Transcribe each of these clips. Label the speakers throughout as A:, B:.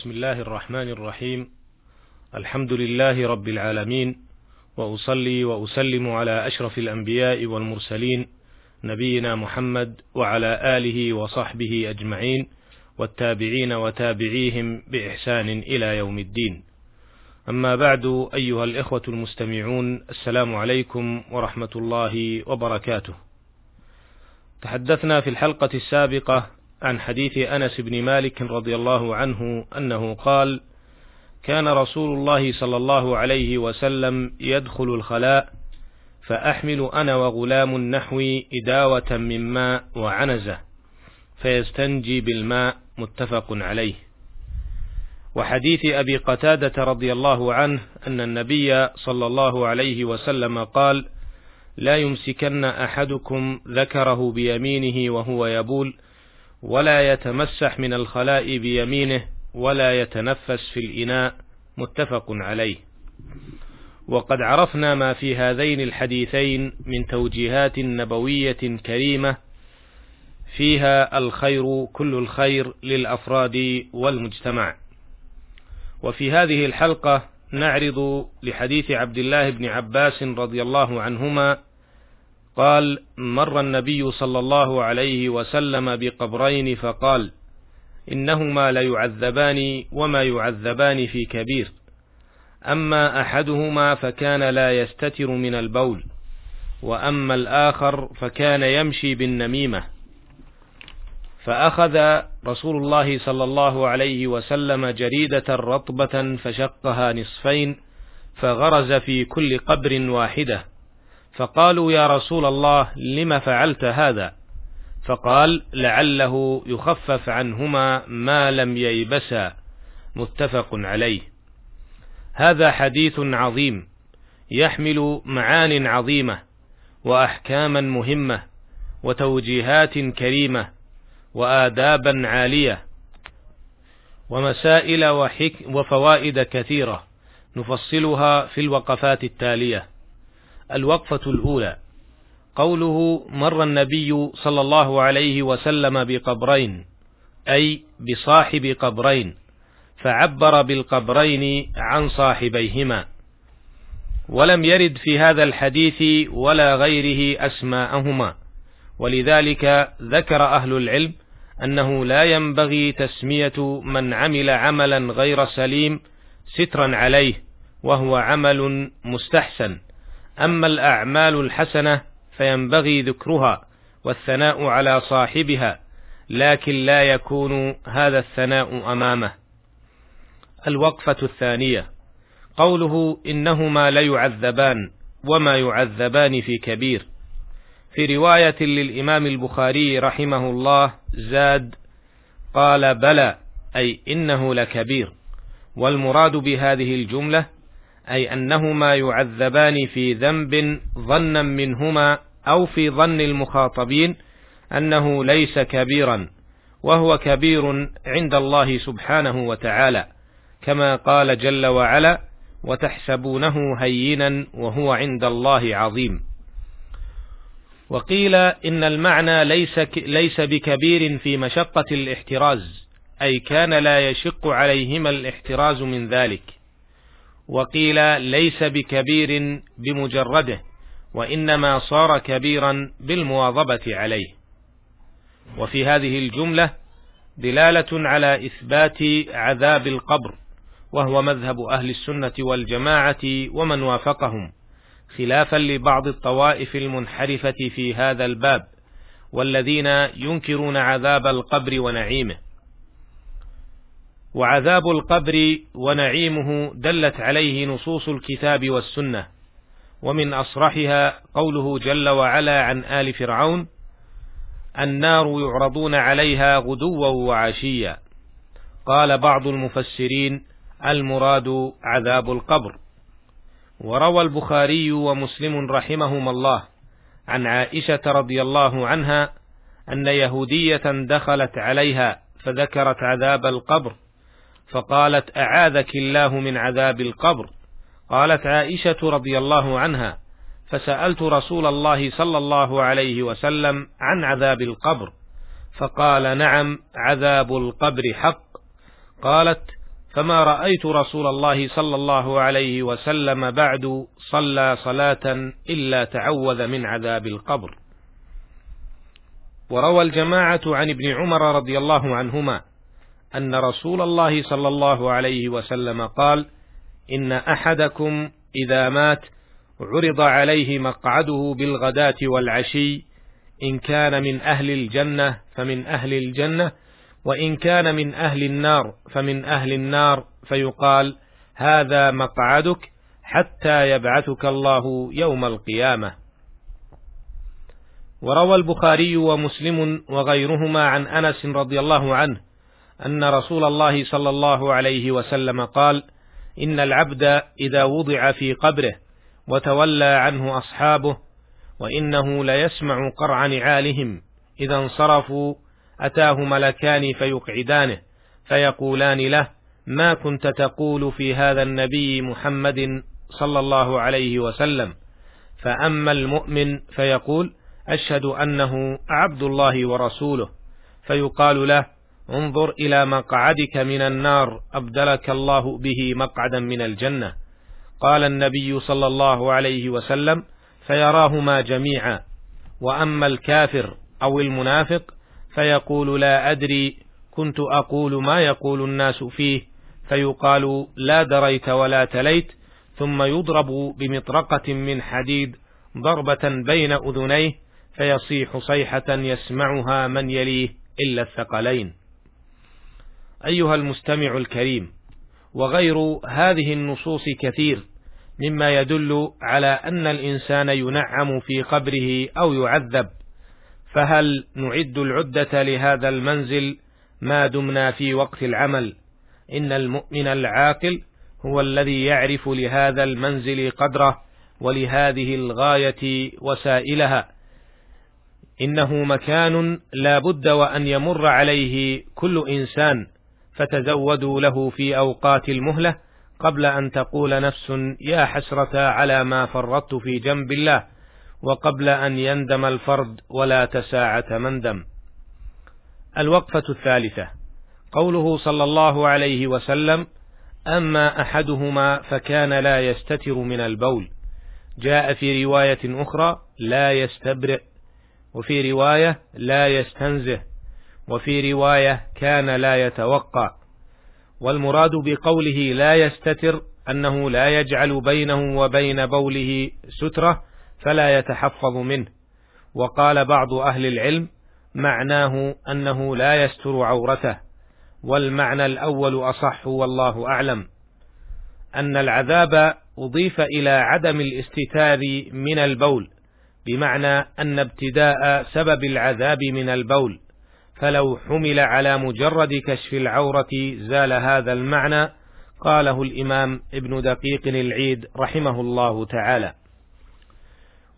A: بسم الله الرحمن الرحيم. الحمد لله رب العالمين وأصلي وأسلم على أشرف الأنبياء والمرسلين نبينا محمد وعلى آله وصحبه أجمعين والتابعين وتابعيهم بإحسان إلى يوم الدين. أما بعد أيها الإخوة المستمعون السلام عليكم ورحمة الله وبركاته. تحدثنا في الحلقة السابقة عن حديث أنس بن مالك رضي الله عنه أنه قال كان رسول الله صلى الله عليه وسلم يدخل الخلاء فأحمل أنا وغلام نحوي إداوة من ماء وعنزة فيستنجي بالماء متفق عليه. وحديث أبي قتادة رضي الله عنه أن النبي صلى الله عليه وسلم قال لا يمسكن أحدكم ذكره بيمينه وهو يبول ولا يتمسح من الخلاء بيمينه ولا يتنفس في الإناء متفق عليه. وقد عرفنا ما في هذين الحديثين من توجيهات نبوية كريمة فيها الخير كل الخير للأفراد والمجتمع. وفي هذه الحلقة نعرض لحديث عبد الله بن عباس رضي الله عنهما قال مر النبي صلى الله عليه وسلم بقبرين فقال إنهما ليعذبان وما يعذبان في كبير. أما أحدهما فكان لا يستتر من البول وأما الآخر فكان يمشي بالنميمة. فأخذ رسول الله صلى الله عليه وسلم جريدة رطبة فشقها نصفين فغرز في كل قبر واحدة. فقالوا يا رسول الله لم فعلت هذا؟ فقال لعله يخفف عنهما ما لم ييبسا. متفق عليه. هذا حديث عظيم يحمل معان عظيمة وأحكاما مهمة وتوجيهات كريمة وآدابا عالية ومسائل وحك وفوائد كثيرة نفصلها في الوقفات التالية. الوقفة الأولى. قوله مر النبي صلى الله عليه وسلم بقبرين أي بصاحب قبرين فعبر بالقبرين عن صاحبيهما. ولم يرد في هذا الحديث ولا غيره أسماءهما. ولذلك ذكر أهل العلم أنه لا ينبغي تسمية من عمل عملا غير سليم سترا عليه وهو عمل مستحسن. أما الأعمال الحسنة فينبغي ذكرها والثناء على صاحبها لكن لا يكون هذا الثناء أمامه. الوقفة الثانية قوله إنهما ليعذبان وما يعذبان في كبير. في رواية للإمام البخاري رحمه الله زاد قال بلى أي إنه لكبير والمراد بهذه الجملة أي أنهما يعذبان في ذنب ظنا منهما أو في ظن المخاطبين أنه ليس كبيرا وهو كبير عند الله سبحانه وتعالى كما قال جل وعلا وتحسبونه هينا وهو عند الله عظيم وقيل إن المعنى ليس ليس بكبير في مشقة الاحتراز أي كان لا يشق عليهما الاحتراز من ذلك وقيل ليس بكبير بمجرده وإنما صار كبيرا بالمواظبة عليه. وفي هذه الجملة دلالة على إثبات عذاب القبر وهو مذهب أهل السنة والجماعة ومن وافقهم خلافا لبعض الطوائف المنحرفة في هذا الباب والذين ينكرون عذاب القبر ونعيمه. وعذاب القبر ونعيمه دلت عليه نصوص الكتاب والسنة. ومن أصرحها قوله جل وعلا عن آل فرعون النار يعرضون عليها غدوا وعشيا. قال بعض المفسرين المراد عذاب القبر. وروى البخاري ومسلم رحمهما الله عن عائشة رضي الله عنها أن يهودية دخلت عليها فذكرت عذاب القبر فقالت أعاذك الله من عذاب القبر؟ قالت عائشة رضي الله عنها. فسألت رسول الله صلى الله عليه وسلم عن عذاب القبر. فقال نعم عذاب القبر حق. قالت فما رأيت رسول الله صلى الله عليه وسلم بعد صلى صلاة إلا تعوذ من عذاب القبر. وروى الجماعة عن ابن عمر رضي الله عنهما أن رسول الله صلى الله عليه وسلم قال إن أحدكم إذا مات عرض عليه مقعده بالغداة والعشي إن كان من أهل الجنة فمن أهل الجنة وإن كان من أهل النار فمن أهل النار فيقال هذا مقعدك حتى يبعثك الله يوم القيامة. وروى البخاري ومسلم وغيرهما عن أنس رضي الله عنه أن رسول الله صلى الله عليه وسلم قال إن العبد إذا وضع في قبره وتولى عنه أصحابه وإنه ليسمع قرع نعالهم إذا انصرفوا أتاه ملكان فيقعدانه فيقولان له ما كنت تقول في هذا النبي محمد صلى الله عليه وسلم؟ فأما المؤمن فيقول أشهد أنه عبد الله ورسوله فيقال له انظر إلى مقعدك من النار أبدلك الله به مقعدا من الجنة قال النبي صلى الله عليه وسلم فيراهما جميعا وأما الكافر أو المنافق فيقول لا أدري كنت أقول ما يقول الناس فيه فيقال لا دريت ولا تليت ثم يضرب بمطرقة من حديد ضربة بين أذنيه فيصيح صيحة يسمعها من يليه إلا الثقلين. أيها المستمع الكريم، وغير هذه النصوص كثير مما يدل على أن الإنسان ينعم في قبره أو يعذب، فهل نعد العدة لهذا المنزل ما دمنا في وقت العمل؟ إن المؤمن العاقل هو الذي يعرف لهذا المنزل قدره ولهذه الغاية وسائلها إنه مكان لا بد وأن يمر عليه كل إنسان فتزودوا له في أوقات المهلة قبل أن تقول نفس يا حسرة على ما فرطت في جنب الله وقبل أن يندم الفرد ولا تساعة مندم الوقفة الثالثة. قوله صلى الله عليه وسلم أما أحدهما فكان لا يستتر من البول. جاء في رواية أخرى لا يستبرئ وفي رواية لا يستنزه. وفي رواية كان لا يتوقع والمراد بقوله لا يستتر أنه لا يجعل بينه وبين بوله سترة فلا يتحفظ منه. وقال بعض أهل العلم معناه أنه لا يستر عورته والمعنى الأول أصح والله أعلم أن العذاب أضيف إلى عدم الاستتار من البول بمعنى أن ابتداء سبب العذاب من البول. فلو حمل على مجرد كشف العورة زال هذا المعنى قاله الإمام ابن دقيق العيد رحمه الله تعالى.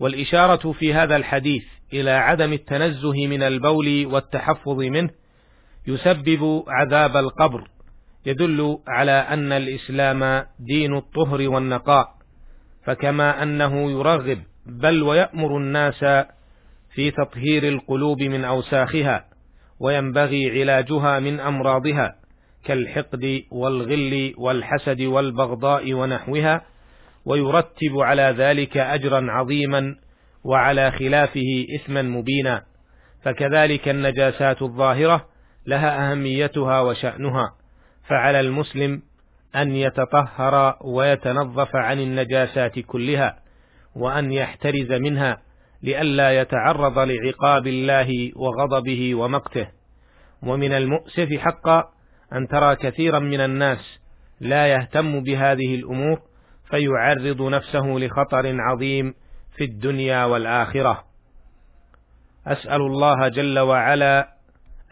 A: والإشارة في هذا الحديث إلى عدم التنزه من البول والتحفظ منه يسبب عذاب القبر يدل على أن الإسلام دين الطهر والنقاء فكما أنه يرغب بل ويأمر الناس في تطهير القلوب من أوساخها. وينبغي علاجها من أمراضها كالحقد والغل والحسد والبغضاء ونحوها ويرتب على ذلك أجرا عظيما وعلى خلافه إثما مبينا فكذلك النجاسات الظاهرة لها أهميتها وشأنها فعلى المسلم أن يتطهر ويتنظف عن النجاسات كلها وأن يحترز منها لئلا يتعرض لعقاب الله وغضبه ومقته. ومن المؤسف حقا أن ترى كثيرا من الناس لا يهتم بهذه الأمور فيعرض نفسه لخطر عظيم في الدنيا والآخرة. أسأل الله جل وعلا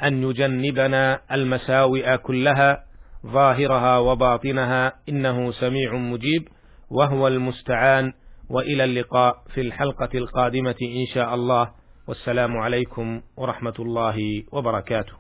A: أن يجنبنا المساوئ كلها ظاهرها وباطنها إنه سميع مجيب وهو المستعان. وإلى اللقاء في الحلقة القادمة إن شاء الله. والسلام عليكم ورحمة الله وبركاته.